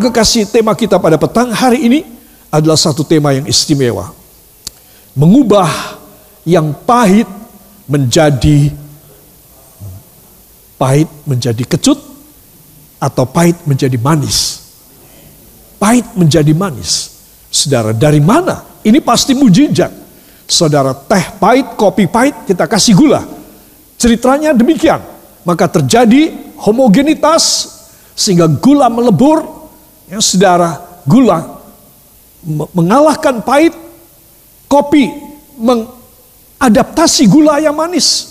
Kekasih, tema kita pada petang hari ini adalah satu tema yang istimewa. Mengubah yang pahit menjadi pahit menjadi kecut atau pahit menjadi manis. Pahit menjadi manis. Saudara, dari mana? Ini pasti mujizat. Saudara, teh pahit, kopi pahit, kita kasih gula. Ceritanya demikian. Maka terjadi homogenitas sehingga gula melebur Ya, saudara, gula mengalahkan pahit, kopi mengadaptasi gula yang manis.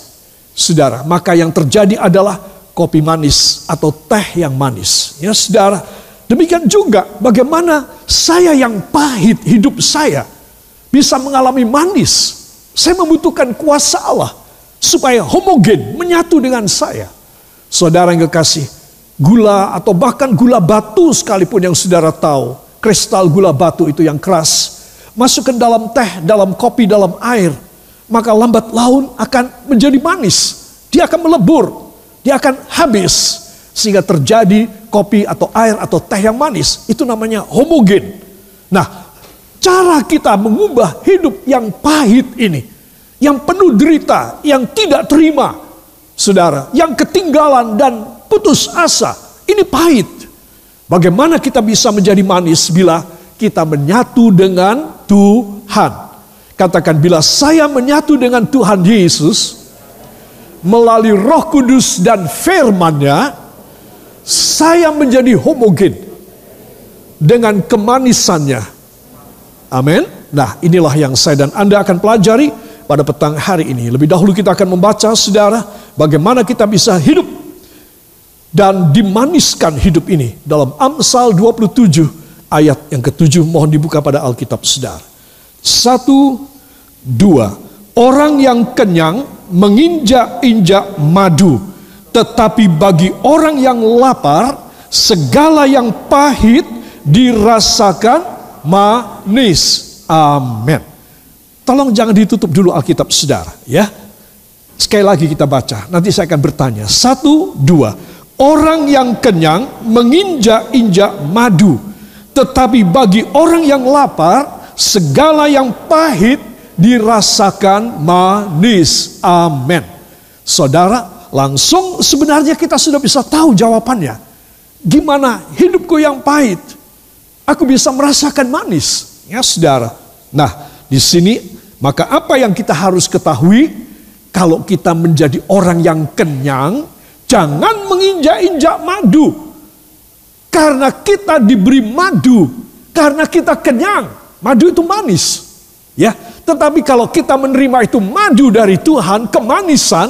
Saudara, maka yang terjadi adalah kopi manis atau teh yang manis. Ya, saudara, demikian juga bagaimana saya yang pahit hidup saya bisa mengalami manis. Saya membutuhkan kuasa Allah supaya homogen menyatu dengan saya. Saudara yang kekasih, gula atau bahkan gula batu sekalipun yang saudara tahu. Kristal gula batu itu yang keras. Masuk ke dalam teh, dalam kopi, dalam air. Maka lambat laun akan menjadi manis. Dia akan melebur. Dia akan habis. Sehingga terjadi kopi atau air atau teh yang manis. Itu namanya homogen. Nah, cara kita mengubah hidup yang pahit ini. Yang penuh derita, yang tidak terima. Saudara, yang ketinggalan dan putus asa. Ini pahit. Bagaimana kita bisa menjadi manis bila kita menyatu dengan Tuhan? Katakan bila saya menyatu dengan Tuhan Yesus melalui Roh Kudus dan firman-Nya, saya menjadi homogen dengan kemanisannya. Amin. Nah, inilah yang saya dan Anda akan pelajari pada petang hari ini. Lebih dahulu kita akan membaca saudara bagaimana kita bisa hidup dan dimaniskan hidup ini dalam Amsal 27 ayat yang ketujuh mohon dibuka pada Alkitab Saudara. Satu, dua. Orang yang kenyang menginjak-injak madu, tetapi bagi orang yang lapar, segala yang pahit dirasakan manis. Amin. Tolong jangan ditutup dulu Alkitab Saudara, ya. Sekali lagi kita baca, nanti saya akan bertanya. Satu, dua. Orang yang kenyang menginjak-injak madu, tetapi bagi orang yang lapar, segala yang pahit dirasakan manis. Amin. Saudara, langsung sebenarnya kita sudah bisa tahu jawabannya. Gimana hidupku yang pahit? Aku bisa merasakan manis. Ya, saudara. Nah, di sini maka apa yang kita harus ketahui kalau kita menjadi orang yang kenyang, Jangan menginjak-injak madu. Karena kita diberi madu, karena kita kenyang. Madu itu manis. Ya, tetapi kalau kita menerima itu madu dari Tuhan, kemanisan,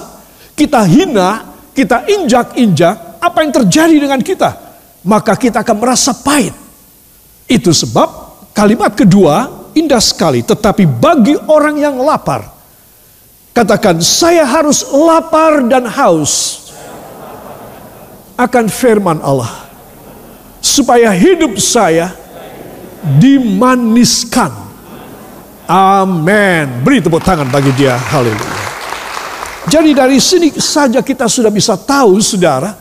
kita hina, kita injak-injak, apa yang terjadi dengan kita? Maka kita akan merasa pahit. Itu sebab kalimat kedua indah sekali, tetapi bagi orang yang lapar, katakan saya harus lapar dan haus akan firman Allah. Supaya hidup saya dimaniskan. Amin. Beri tepuk tangan bagi dia. Haleluya. Jadi dari sini saja kita sudah bisa tahu saudara.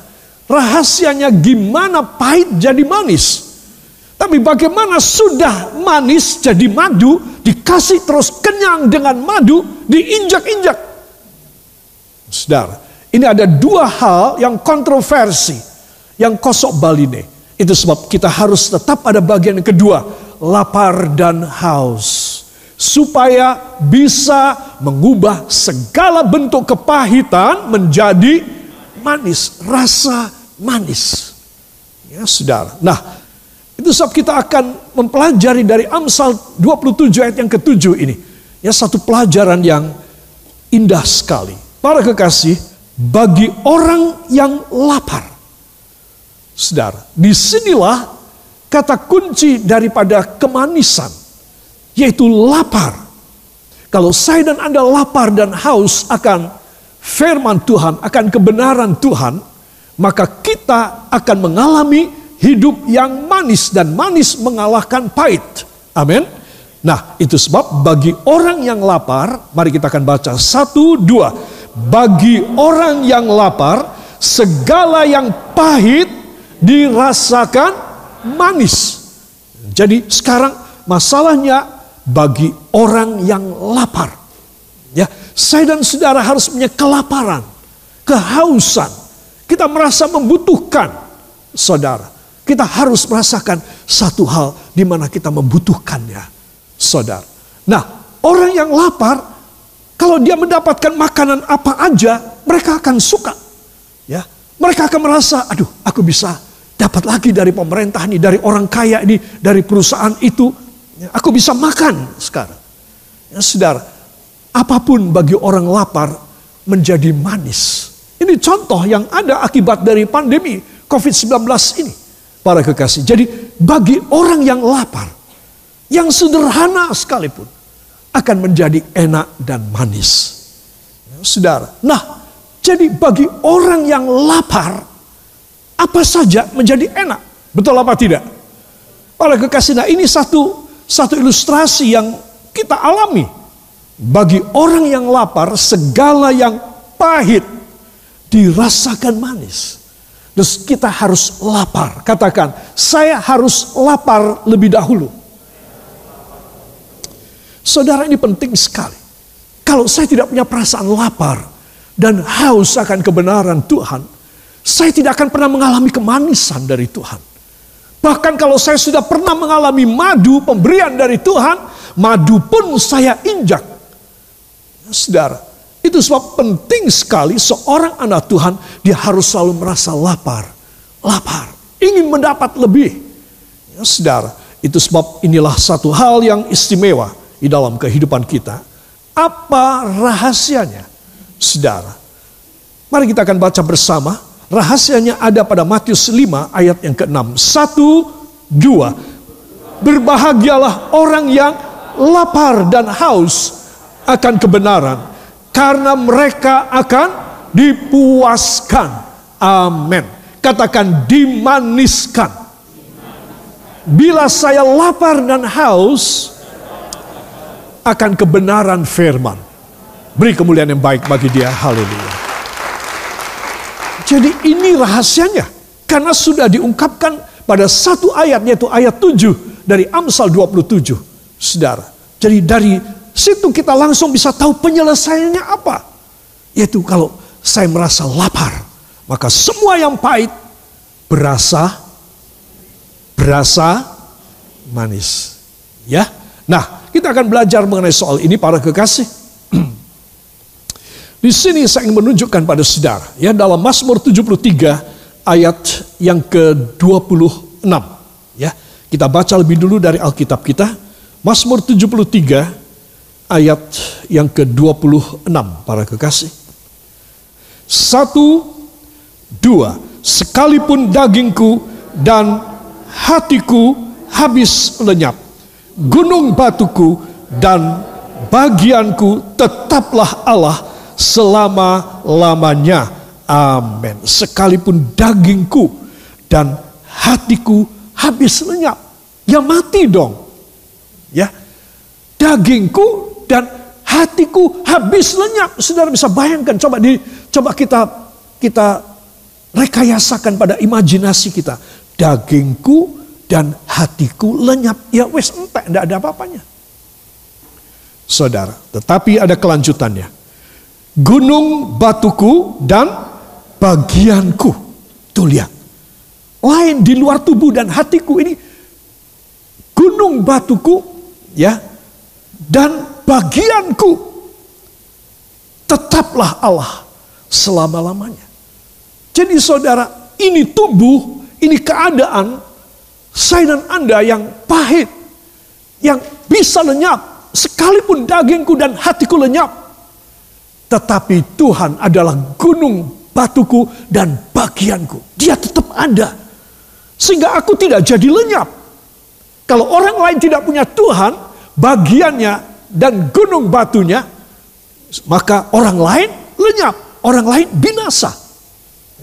Rahasianya gimana pahit jadi manis. Tapi bagaimana sudah manis jadi madu. Dikasih terus kenyang dengan madu. Diinjak-injak. Saudara. Ini ada dua hal yang kontroversi, yang kosok baline. Itu sebab kita harus tetap ada bagian kedua, lapar dan haus. Supaya bisa mengubah segala bentuk kepahitan menjadi manis, rasa manis. Ya saudara. Nah, itu sebab kita akan mempelajari dari Amsal 27 ayat yang ketujuh ini. Ya satu pelajaran yang indah sekali. Para kekasih, bagi orang yang lapar. Saudara, di sinilah kata kunci daripada kemanisan, yaitu lapar. Kalau saya dan Anda lapar dan haus akan firman Tuhan, akan kebenaran Tuhan, maka kita akan mengalami hidup yang manis dan manis mengalahkan pahit. Amin. Nah, itu sebab bagi orang yang lapar, mari kita akan baca satu dua bagi orang yang lapar, segala yang pahit dirasakan manis. Jadi sekarang masalahnya bagi orang yang lapar. Ya, saya dan saudara harus punya kelaparan, kehausan. Kita merasa membutuhkan saudara. Kita harus merasakan satu hal di mana kita membutuhkannya, saudara. Nah, orang yang lapar, kalau dia mendapatkan makanan apa aja, mereka akan suka. Ya, mereka akan merasa, aduh, aku bisa dapat lagi dari pemerintah ini, dari orang kaya ini, dari perusahaan itu. Ya, aku bisa makan sekarang. Ya, saudara, apa pun bagi orang lapar menjadi manis. Ini contoh yang ada akibat dari pandemi COVID-19 ini para kekasih. Jadi bagi orang yang lapar, yang sederhana sekalipun, akan menjadi enak dan manis. Ya, saudara, nah jadi bagi orang yang lapar, apa saja menjadi enak. Betul apa tidak? Para kekasih, nah ini satu satu ilustrasi yang kita alami. Bagi orang yang lapar, segala yang pahit dirasakan manis. Terus kita harus lapar. Katakan, saya harus lapar lebih dahulu. Saudara ini penting sekali. Kalau saya tidak punya perasaan lapar dan haus akan kebenaran Tuhan, saya tidak akan pernah mengalami kemanisan dari Tuhan. Bahkan kalau saya sudah pernah mengalami madu pemberian dari Tuhan, madu pun saya injak. Saudara, itu sebab penting sekali seorang anak Tuhan dia harus selalu merasa lapar. Lapar, ingin mendapat lebih. Ya, saudara, itu sebab inilah satu hal yang istimewa di dalam kehidupan kita. Apa rahasianya? Saudara, mari kita akan baca bersama. Rahasianya ada pada Matius 5 ayat yang ke-6. Satu, dua. Berbahagialah orang yang lapar dan haus akan kebenaran karena mereka akan dipuaskan. Amin. Katakan dimaniskan. Bila saya lapar dan haus akan kebenaran firman. Beri kemuliaan yang baik bagi dia. Haleluya. Jadi ini rahasianya. Karena sudah diungkapkan pada satu ayat yaitu ayat 7 dari Amsal 27. Saudara. Jadi dari Situ kita langsung bisa tahu penyelesaiannya apa. Yaitu kalau saya merasa lapar, maka semua yang pahit berasa berasa manis. Ya. Nah, kita akan belajar mengenai soal ini para kekasih. Di sini saya ingin menunjukkan pada saudara ya dalam Mazmur 73 ayat yang ke-26 ya. Kita baca lebih dulu dari Alkitab kita. Mazmur 73 ayat yang ke-26 para kekasih. Satu, dua, sekalipun dagingku dan hatiku habis lenyap, gunung batuku dan bagianku tetaplah Allah selama-lamanya. Amin. Sekalipun dagingku dan hatiku habis lenyap, ya mati dong. Ya, dagingku dan hatiku habis lenyap. Saudara bisa bayangkan, coba di coba kita kita rekayasakan pada imajinasi kita. Dagingku dan hatiku lenyap. Ya wes entek, tidak ada apa-apanya. Saudara, tetapi ada kelanjutannya. Gunung batuku dan bagianku. Tuh lihat. Lain di luar tubuh dan hatiku ini. Gunung batuku ya dan bagianku. Tetaplah Allah selama-lamanya. Jadi saudara, ini tubuh, ini keadaan saya dan Anda yang pahit, yang bisa lenyap, sekalipun dagingku dan hatiku lenyap. Tetapi Tuhan adalah gunung batuku dan bagianku. Dia tetap ada. Sehingga aku tidak jadi lenyap. Kalau orang lain tidak punya Tuhan, bagiannya dan gunung batunya, maka orang lain lenyap, orang lain binasa.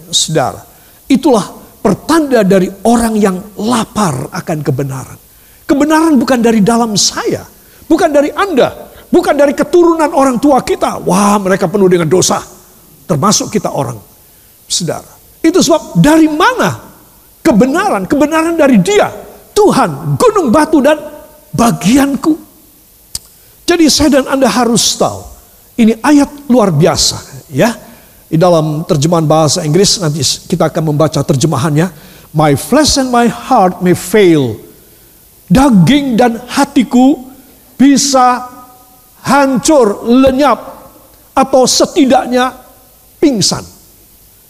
Saudara, itulah pertanda dari orang yang lapar akan kebenaran. Kebenaran bukan dari dalam saya, bukan dari Anda, bukan dari keturunan orang tua kita. Wah, mereka penuh dengan dosa, termasuk kita orang. Saudara, itu sebab dari mana kebenaran, kebenaran dari dia. Tuhan, gunung batu dan bagianku. Jadi saya dan Anda harus tahu, ini ayat luar biasa ya. Di dalam terjemahan bahasa Inggris nanti kita akan membaca terjemahannya. My flesh and my heart may fail. Daging dan hatiku bisa hancur, lenyap atau setidaknya pingsan.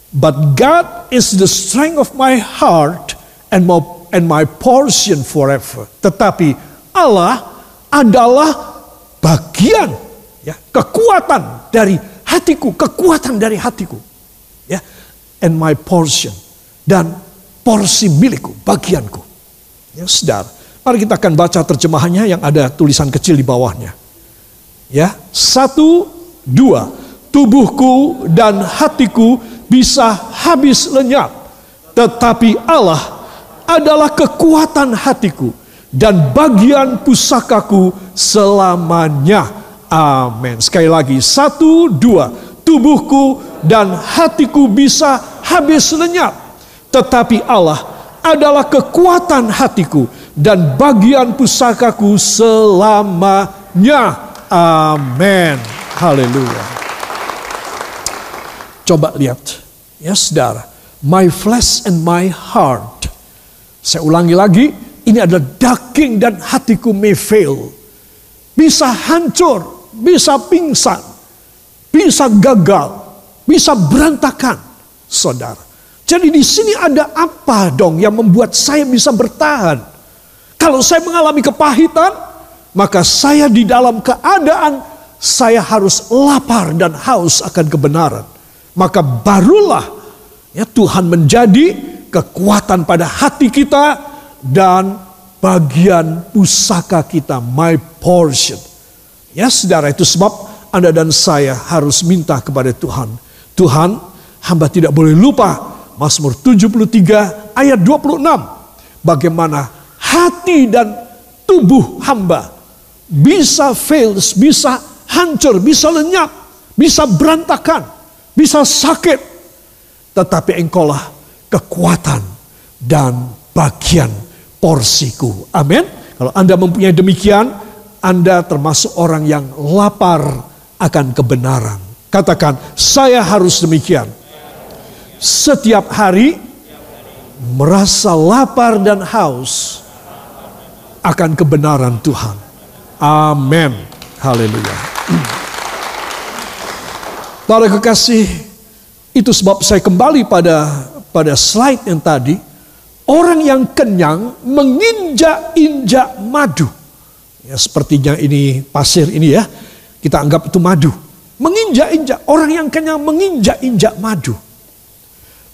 But God is the strength of my heart and my, and my portion forever. Tetapi Allah adalah bagian ya kekuatan dari hatiku, kekuatan dari hatiku. Ya, and my portion dan porsi milikku, bagianku. Ya, Saudara, mari kita akan baca terjemahannya yang ada tulisan kecil di bawahnya. Ya, satu, dua, tubuhku dan hatiku bisa habis lenyap, tetapi Allah adalah kekuatan hatiku dan bagian pusakaku selamanya. Amin. Sekali lagi, satu, dua. Tubuhku dan hatiku bisa habis lenyap. Tetapi Allah adalah kekuatan hatiku dan bagian pusakaku selamanya. Amin. Haleluya. Coba lihat. Ya saudara. My flesh and my heart. Saya ulangi lagi. Ini adalah daging dan hatiku may fail. Bisa hancur bisa pingsan, bisa gagal, bisa berantakan, saudara. Jadi di sini ada apa dong yang membuat saya bisa bertahan? Kalau saya mengalami kepahitan, maka saya di dalam keadaan saya harus lapar dan haus akan kebenaran. Maka barulah ya Tuhan menjadi kekuatan pada hati kita dan bagian pusaka kita, my portion. Ya saudara itu sebab Anda dan saya harus minta kepada Tuhan. Tuhan hamba tidak boleh lupa Mazmur 73 ayat 26. Bagaimana hati dan tubuh hamba bisa fails, bisa hancur, bisa lenyap, bisa berantakan, bisa sakit. Tetapi engkaulah kekuatan dan bagian porsiku. Amin. Kalau Anda mempunyai demikian, anda termasuk orang yang lapar akan kebenaran. Katakan, saya harus demikian. Setiap hari merasa lapar dan haus akan kebenaran Tuhan. Amin. Haleluya. Para kekasih, itu sebab saya kembali pada pada slide yang tadi. Orang yang kenyang menginjak-injak madu. Ya, sepertinya ini pasir ini ya. Kita anggap itu madu. Menginjak-injak. Orang yang kenyang menginjak-injak madu.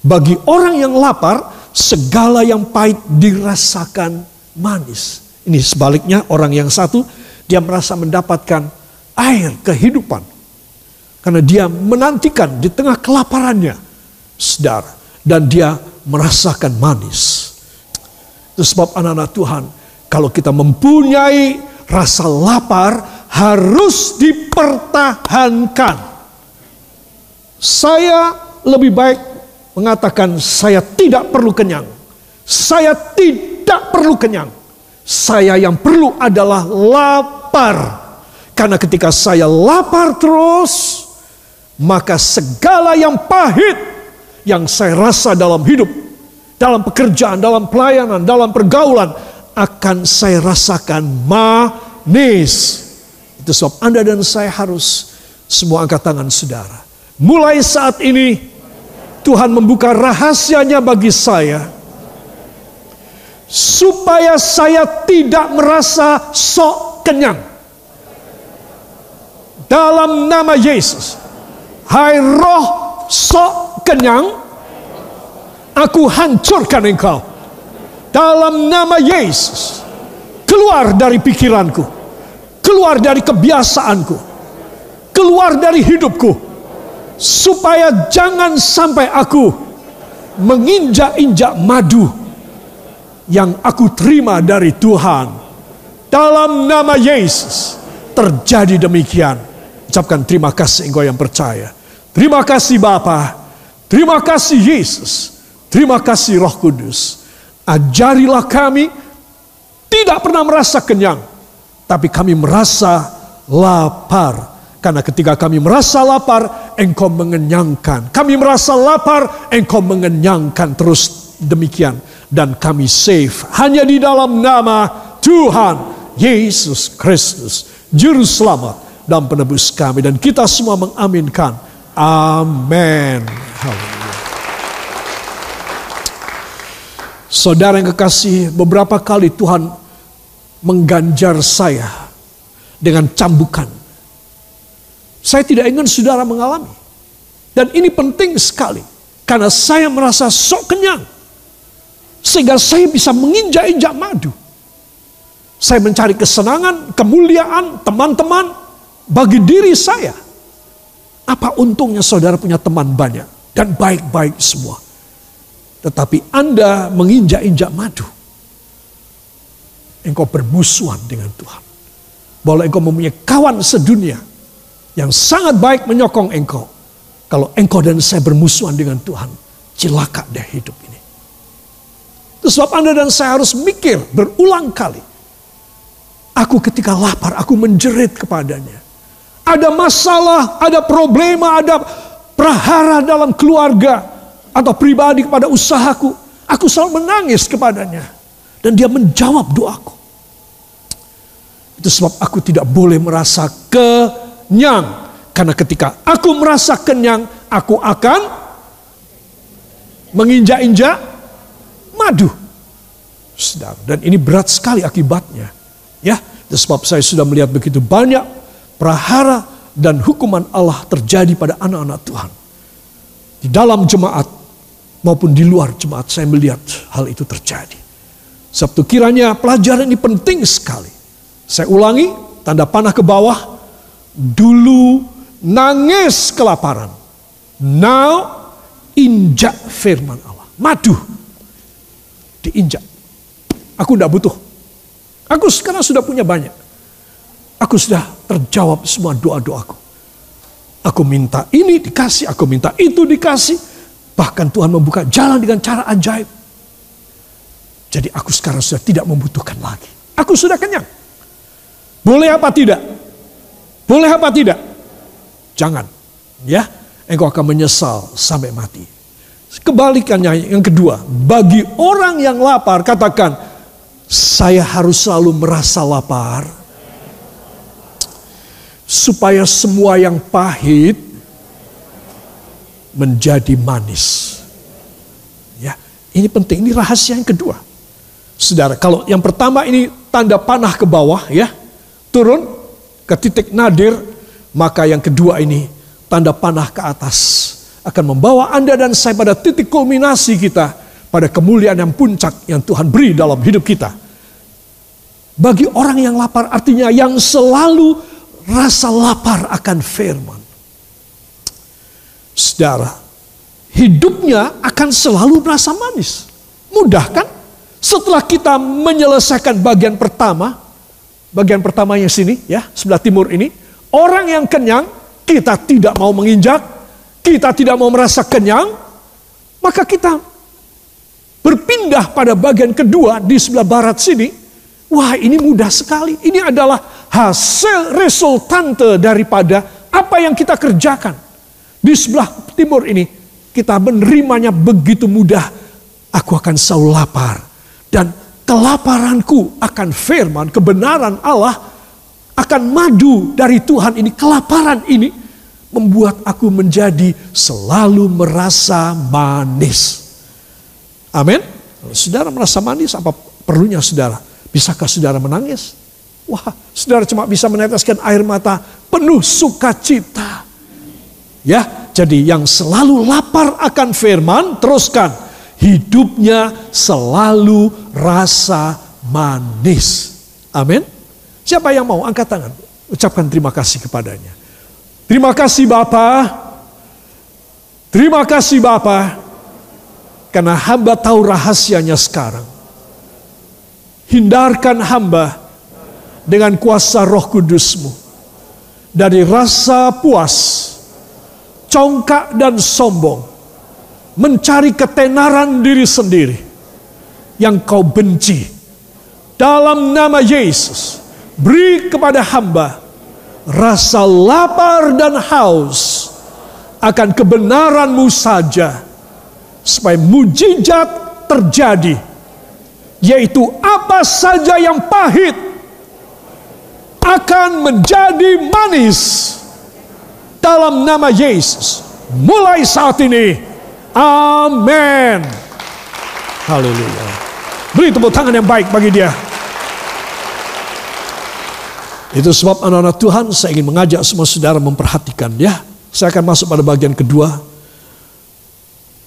Bagi orang yang lapar, segala yang pahit dirasakan manis. Ini sebaliknya orang yang satu, dia merasa mendapatkan air kehidupan. Karena dia menantikan di tengah kelaparannya, saudara. Dan dia merasakan manis. Itu sebab anak-anak Tuhan, kalau kita mempunyai rasa lapar harus dipertahankan. Saya lebih baik mengatakan saya tidak perlu kenyang. Saya tidak perlu kenyang. Saya yang perlu adalah lapar. Karena ketika saya lapar terus, maka segala yang pahit yang saya rasa dalam hidup, dalam pekerjaan, dalam pelayanan, dalam pergaulan, akan saya rasakan manis. Itu sebab Anda dan saya harus semua angkat tangan saudara. Mulai saat ini Tuhan membuka rahasianya bagi saya. Supaya saya tidak merasa sok kenyang. Dalam nama Yesus. Hai roh sok kenyang. Aku hancurkan engkau dalam nama Yesus. Keluar dari pikiranku. Keluar dari kebiasaanku. Keluar dari hidupku. Supaya jangan sampai aku menginjak-injak madu yang aku terima dari Tuhan. Dalam nama Yesus terjadi demikian. Ucapkan terima kasih engkau yang percaya. Terima kasih Bapa. Terima kasih Yesus. Terima kasih Roh Kudus. Ajarilah kami tidak pernah merasa kenyang, tapi kami merasa lapar. Karena ketika kami merasa lapar, engkau mengenyangkan. Kami merasa lapar, engkau mengenyangkan terus demikian. Dan kami safe hanya di dalam nama Tuhan Yesus Kristus. Juru selamat dan penebus kami. Dan kita semua mengaminkan. Amin. Haleluya. Saudara yang kekasih, beberapa kali Tuhan mengganjar saya dengan cambukan. Saya tidak ingin saudara mengalami. Dan ini penting sekali. Karena saya merasa sok kenyang. Sehingga saya bisa menginjak-injak madu. Saya mencari kesenangan, kemuliaan, teman-teman bagi diri saya. Apa untungnya saudara punya teman banyak dan baik-baik semua. Tetapi Anda menginjak-injak madu. Engkau bermusuhan dengan Tuhan. Bahwa engkau mempunyai kawan sedunia yang sangat baik menyokong engkau. Kalau engkau dan saya bermusuhan dengan Tuhan, celaka deh hidup ini. Itu sebab Anda dan saya harus mikir berulang kali. Aku ketika lapar, aku menjerit kepadanya. Ada masalah, ada problema, ada prahara dalam keluarga atau pribadi kepada usahaku, aku selalu menangis kepadanya. Dan dia menjawab doaku. Itu sebab aku tidak boleh merasa kenyang. Karena ketika aku merasa kenyang, aku akan menginjak-injak madu. Sedang. Dan ini berat sekali akibatnya. Ya, itu sebab saya sudah melihat begitu banyak prahara dan hukuman Allah terjadi pada anak-anak Tuhan. Di dalam jemaat maupun di luar jemaat saya melihat hal itu terjadi. Sabtu kiranya pelajaran ini penting sekali. Saya ulangi, tanda panah ke bawah. Dulu nangis kelaparan. Now injak firman Allah. Madu. Diinjak. Aku tidak butuh. Aku sekarang sudah punya banyak. Aku sudah terjawab semua doa-doaku. Aku minta ini dikasih, aku minta itu dikasih Bahkan Tuhan membuka jalan dengan cara ajaib. Jadi aku sekarang sudah tidak membutuhkan lagi. Aku sudah kenyang. Boleh apa tidak? Boleh apa tidak? Jangan. Ya, engkau akan menyesal sampai mati. Kebalikannya yang kedua, bagi orang yang lapar katakan, saya harus selalu merasa lapar supaya semua yang pahit menjadi manis. Ya, ini penting. Ini rahasia yang kedua. Saudara, kalau yang pertama ini tanda panah ke bawah ya, turun ke titik nadir, maka yang kedua ini tanda panah ke atas akan membawa Anda dan saya pada titik kulminasi kita pada kemuliaan yang puncak yang Tuhan beri dalam hidup kita. Bagi orang yang lapar artinya yang selalu rasa lapar akan firman. Saudara, hidupnya akan selalu merasa manis. Mudah kan? Setelah kita menyelesaikan bagian pertama, bagian pertama yang sini ya, sebelah timur ini, orang yang kenyang, kita tidak mau menginjak, kita tidak mau merasa kenyang, maka kita berpindah pada bagian kedua di sebelah barat sini. Wah ini mudah sekali. Ini adalah hasil resultante daripada apa yang kita kerjakan. Di sebelah timur ini kita menerimanya begitu mudah. Aku akan selalu lapar. Dan kelaparanku akan firman, kebenaran Allah akan madu dari Tuhan ini. Kelaparan ini membuat aku menjadi selalu merasa manis. Amin. Saudara merasa manis, apa perlunya saudara? Bisakah saudara menangis? Wah, saudara cuma bisa meneteskan air mata penuh sukacita. Ya, jadi yang selalu lapar akan firman, teruskan. Hidupnya selalu rasa manis. Amin. Siapa yang mau angkat tangan? Ucapkan terima kasih kepadanya. Terima kasih Bapa. Terima kasih Bapa. Karena hamba tahu rahasianya sekarang. Hindarkan hamba dengan kuasa roh kudusmu. Dari rasa puas congkak dan sombong, mencari ketenaran diri sendiri, yang kau benci. Dalam nama Yesus, beri kepada hamba rasa lapar dan haus akan kebenaranmu saja. Supaya mujizat terjadi. Yaitu apa saja yang pahit akan menjadi manis dalam nama Yesus. Mulai saat ini. Amin. Haleluya. Beri tepuk tangan yang baik bagi dia. Itu sebab anak-anak Tuhan saya ingin mengajak semua saudara memperhatikan ya. Saya akan masuk pada bagian kedua.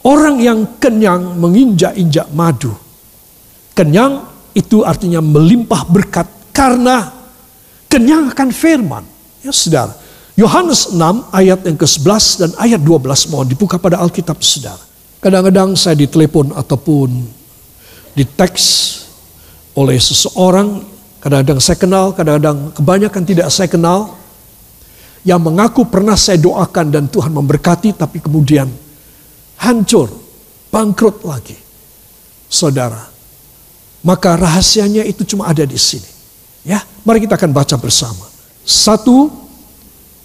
Orang yang kenyang menginjak-injak madu. Kenyang itu artinya melimpah berkat karena kenyang akan firman. Ya saudara. Yohanes 6 ayat yang ke-11 dan ayat 12 mohon dibuka pada Alkitab saudara. Kadang-kadang saya ditelepon ataupun di teks oleh seseorang, kadang-kadang saya kenal, kadang-kadang kebanyakan tidak saya kenal, yang mengaku pernah saya doakan dan Tuhan memberkati, tapi kemudian hancur, bangkrut lagi. Saudara, maka rahasianya itu cuma ada di sini. Ya, mari kita akan baca bersama. Satu,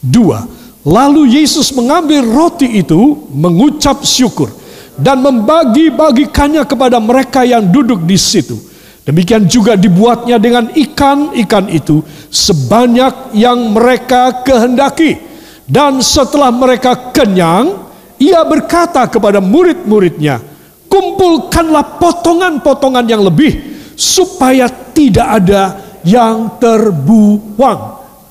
dua. Lalu Yesus mengambil roti itu, mengucap syukur dan membagi-bagikannya kepada mereka yang duduk di situ. Demikian juga dibuatnya dengan ikan-ikan itu sebanyak yang mereka kehendaki. Dan setelah mereka kenyang, ia berkata kepada murid-muridnya, "Kumpulkanlah potongan-potongan yang lebih supaya tidak ada yang terbuang.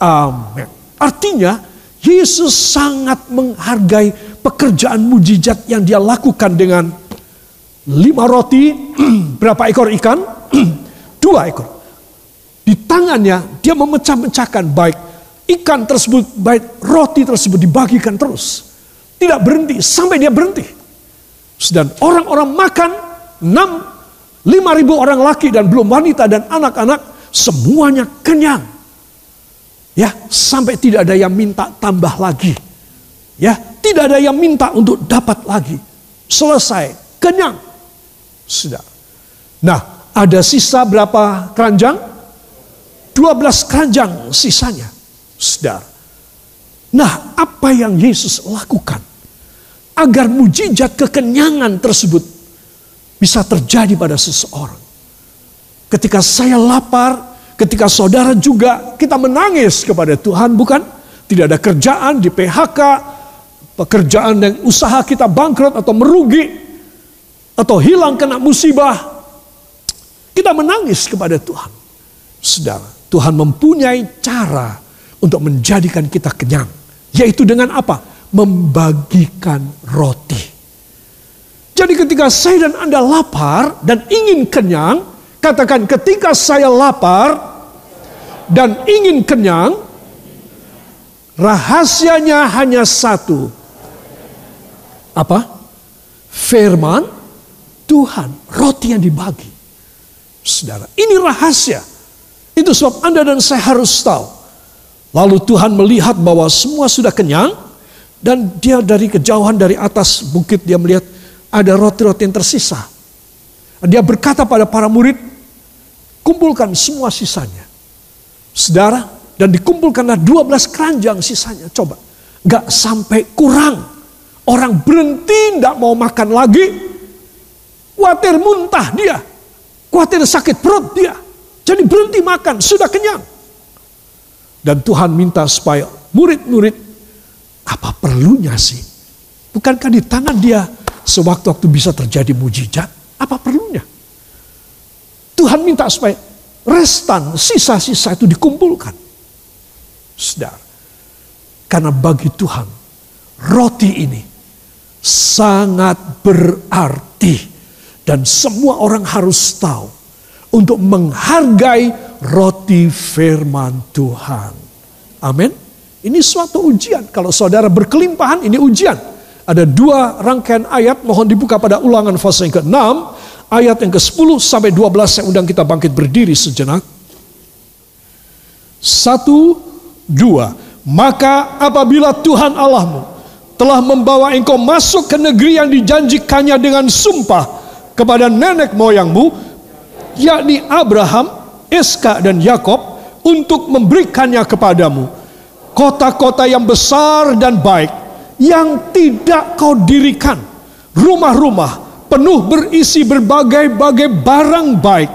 Amin. Artinya Yesus sangat menghargai pekerjaan mujizat yang dia lakukan dengan lima roti, berapa ekor ikan? Dua ekor. Di tangannya dia memecah-mecahkan baik ikan tersebut, baik roti tersebut dibagikan terus. Tidak berhenti sampai dia berhenti. Dan orang-orang makan enam lima ribu orang laki dan belum wanita dan anak-anak Semuanya kenyang. Ya, sampai tidak ada yang minta tambah lagi. Ya, tidak ada yang minta untuk dapat lagi. Selesai, kenyang. Sudah. Nah, ada sisa berapa keranjang? 12 keranjang sisanya. Sudah. Nah, apa yang Yesus lakukan agar mujizat kekenyangan tersebut bisa terjadi pada seseorang? Ketika saya lapar, ketika saudara juga kita menangis kepada Tuhan, bukan? Tidak ada kerjaan di PHK, pekerjaan yang usaha kita bangkrut atau merugi, atau hilang kena musibah. Kita menangis kepada Tuhan. Saudara, Tuhan mempunyai cara untuk menjadikan kita kenyang. Yaitu dengan apa? Membagikan roti. Jadi ketika saya dan Anda lapar dan ingin kenyang, Katakan ketika saya lapar dan ingin kenyang, rahasianya hanya satu. Apa? Firman Tuhan, roti yang dibagi. Saudara, ini rahasia. Itu sebab Anda dan saya harus tahu. Lalu Tuhan melihat bahwa semua sudah kenyang dan dia dari kejauhan dari atas bukit dia melihat ada roti-roti yang tersisa. Dia berkata pada para murid, kumpulkan semua sisanya. Saudara, dan dikumpulkanlah 12 keranjang sisanya. Coba, gak sampai kurang. Orang berhenti tidak mau makan lagi. Khawatir muntah dia. Khawatir sakit perut dia. Jadi berhenti makan, sudah kenyang. Dan Tuhan minta supaya murid-murid, apa perlunya sih? Bukankah di tangan dia sewaktu-waktu bisa terjadi mujizat? Apa perlunya? Tuhan minta supaya restan, sisa-sisa itu dikumpulkan. Sedar. Karena bagi Tuhan, roti ini sangat berarti. Dan semua orang harus tahu untuk menghargai roti firman Tuhan. Amin. Ini suatu ujian. Kalau saudara berkelimpahan, ini ujian. Ada dua rangkaian ayat, mohon dibuka pada ulangan fase yang ke-6 ayat yang ke-10 sampai 12 saya undang kita bangkit berdiri sejenak. Satu, dua. Maka apabila Tuhan Allahmu telah membawa engkau masuk ke negeri yang dijanjikannya dengan sumpah kepada nenek moyangmu, yakni Abraham, Iska dan Yakob untuk memberikannya kepadamu. Kota-kota yang besar dan baik yang tidak kau dirikan. Rumah-rumah penuh berisi berbagai-bagai barang baik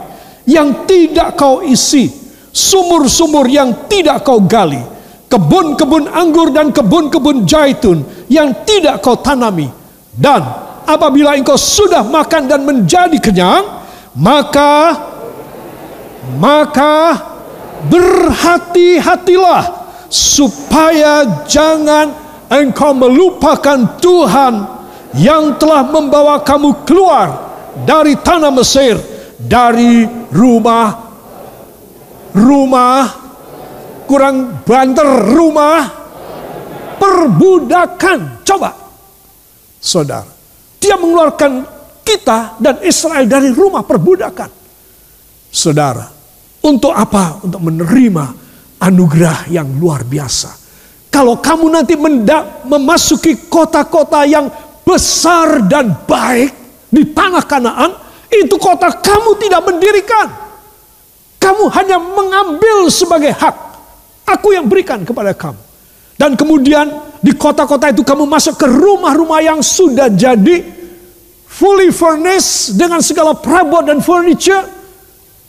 yang tidak kau isi. Sumur-sumur yang tidak kau gali. Kebun-kebun anggur dan kebun-kebun jaitun yang tidak kau tanami. Dan apabila engkau sudah makan dan menjadi kenyang, maka maka berhati-hatilah supaya jangan engkau melupakan Tuhan yang telah membawa kamu keluar dari tanah Mesir dari rumah rumah kurang banter rumah perbudakan coba saudara dia mengeluarkan kita dan Israel dari rumah perbudakan saudara untuk apa? Untuk menerima anugerah yang luar biasa. Kalau kamu nanti memasuki kota-kota yang besar dan baik di tanah Kanaan, itu kota kamu tidak mendirikan. Kamu hanya mengambil sebagai hak. Aku yang berikan kepada kamu. Dan kemudian di kota-kota itu kamu masuk ke rumah-rumah yang sudah jadi fully furnished dengan segala perabot dan furniture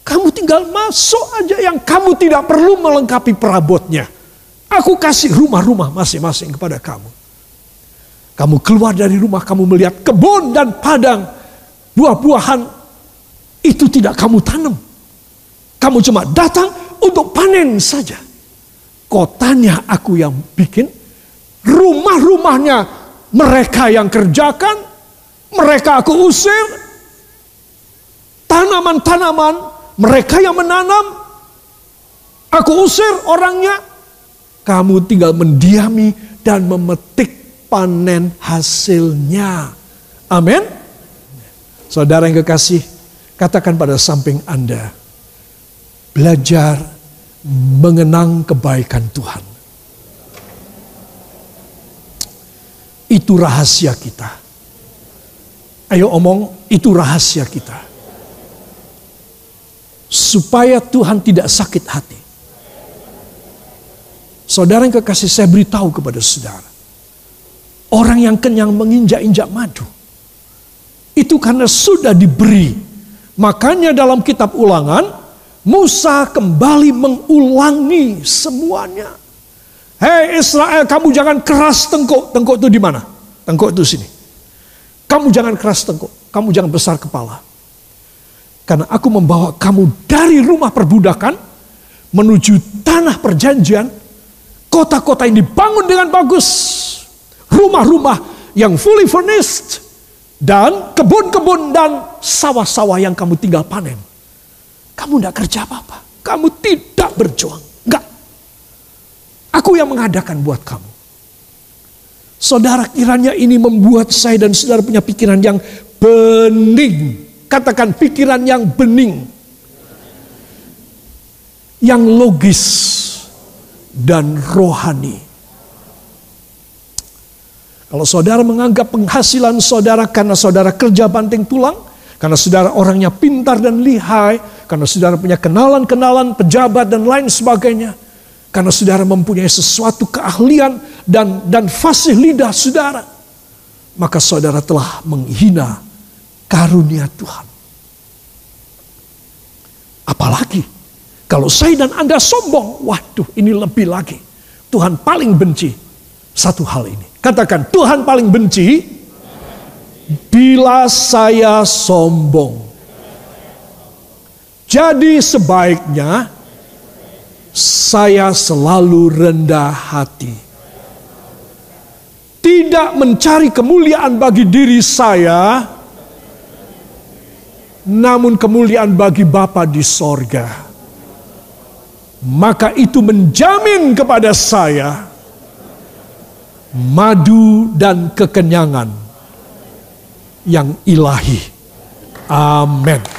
kamu tinggal masuk aja yang kamu tidak perlu melengkapi perabotnya. Aku kasih rumah-rumah masing-masing kepada kamu. Kamu keluar dari rumah, kamu melihat kebun dan padang. Buah-buahan itu tidak kamu tanam. Kamu cuma datang untuk panen saja. Kotanya aku yang bikin. Rumah-rumahnya mereka yang kerjakan. Mereka aku usir. Tanaman-tanaman mereka yang menanam, aku usir orangnya. Kamu tinggal mendiami dan memetik panen hasilnya. Amin. Saudara yang kekasih, katakan pada samping Anda, belajar mengenang kebaikan Tuhan. Itu rahasia kita. Ayo omong, itu rahasia kita supaya Tuhan tidak sakit hati. Saudara yang kekasih saya beritahu kepada saudara. Orang yang kenyang menginjak-injak madu. Itu karena sudah diberi. Makanya dalam kitab ulangan, Musa kembali mengulangi semuanya. Hei Israel, kamu jangan keras tengkuk. Tengkuk itu di mana? Tengkuk itu sini. Kamu jangan keras tengkuk. Kamu jangan besar kepala. Karena aku membawa kamu dari rumah perbudakan menuju tanah perjanjian. Kota-kota yang dibangun dengan bagus. Rumah-rumah yang fully furnished. Dan kebun-kebun dan sawah-sawah yang kamu tinggal panen. Kamu tidak kerja apa-apa. Kamu tidak berjuang. Enggak. Aku yang mengadakan buat kamu. Saudara kiranya ini membuat saya dan saudara punya pikiran yang bening Katakan pikiran yang bening. Yang logis. Dan rohani. Kalau saudara menganggap penghasilan saudara karena saudara kerja banting tulang. Karena saudara orangnya pintar dan lihai. Karena saudara punya kenalan-kenalan, pejabat dan lain sebagainya. Karena saudara mempunyai sesuatu keahlian dan dan fasih lidah saudara. Maka saudara telah menghina karunia Tuhan. Apalagi kalau saya dan Anda sombong, waduh ini lebih lagi. Tuhan paling benci satu hal ini. Katakan Tuhan paling benci bila saya sombong. Jadi sebaiknya saya selalu rendah hati. Tidak mencari kemuliaan bagi diri saya, namun kemuliaan bagi Bapa di sorga. Maka itu menjamin kepada saya madu dan kekenyangan yang ilahi. Amin.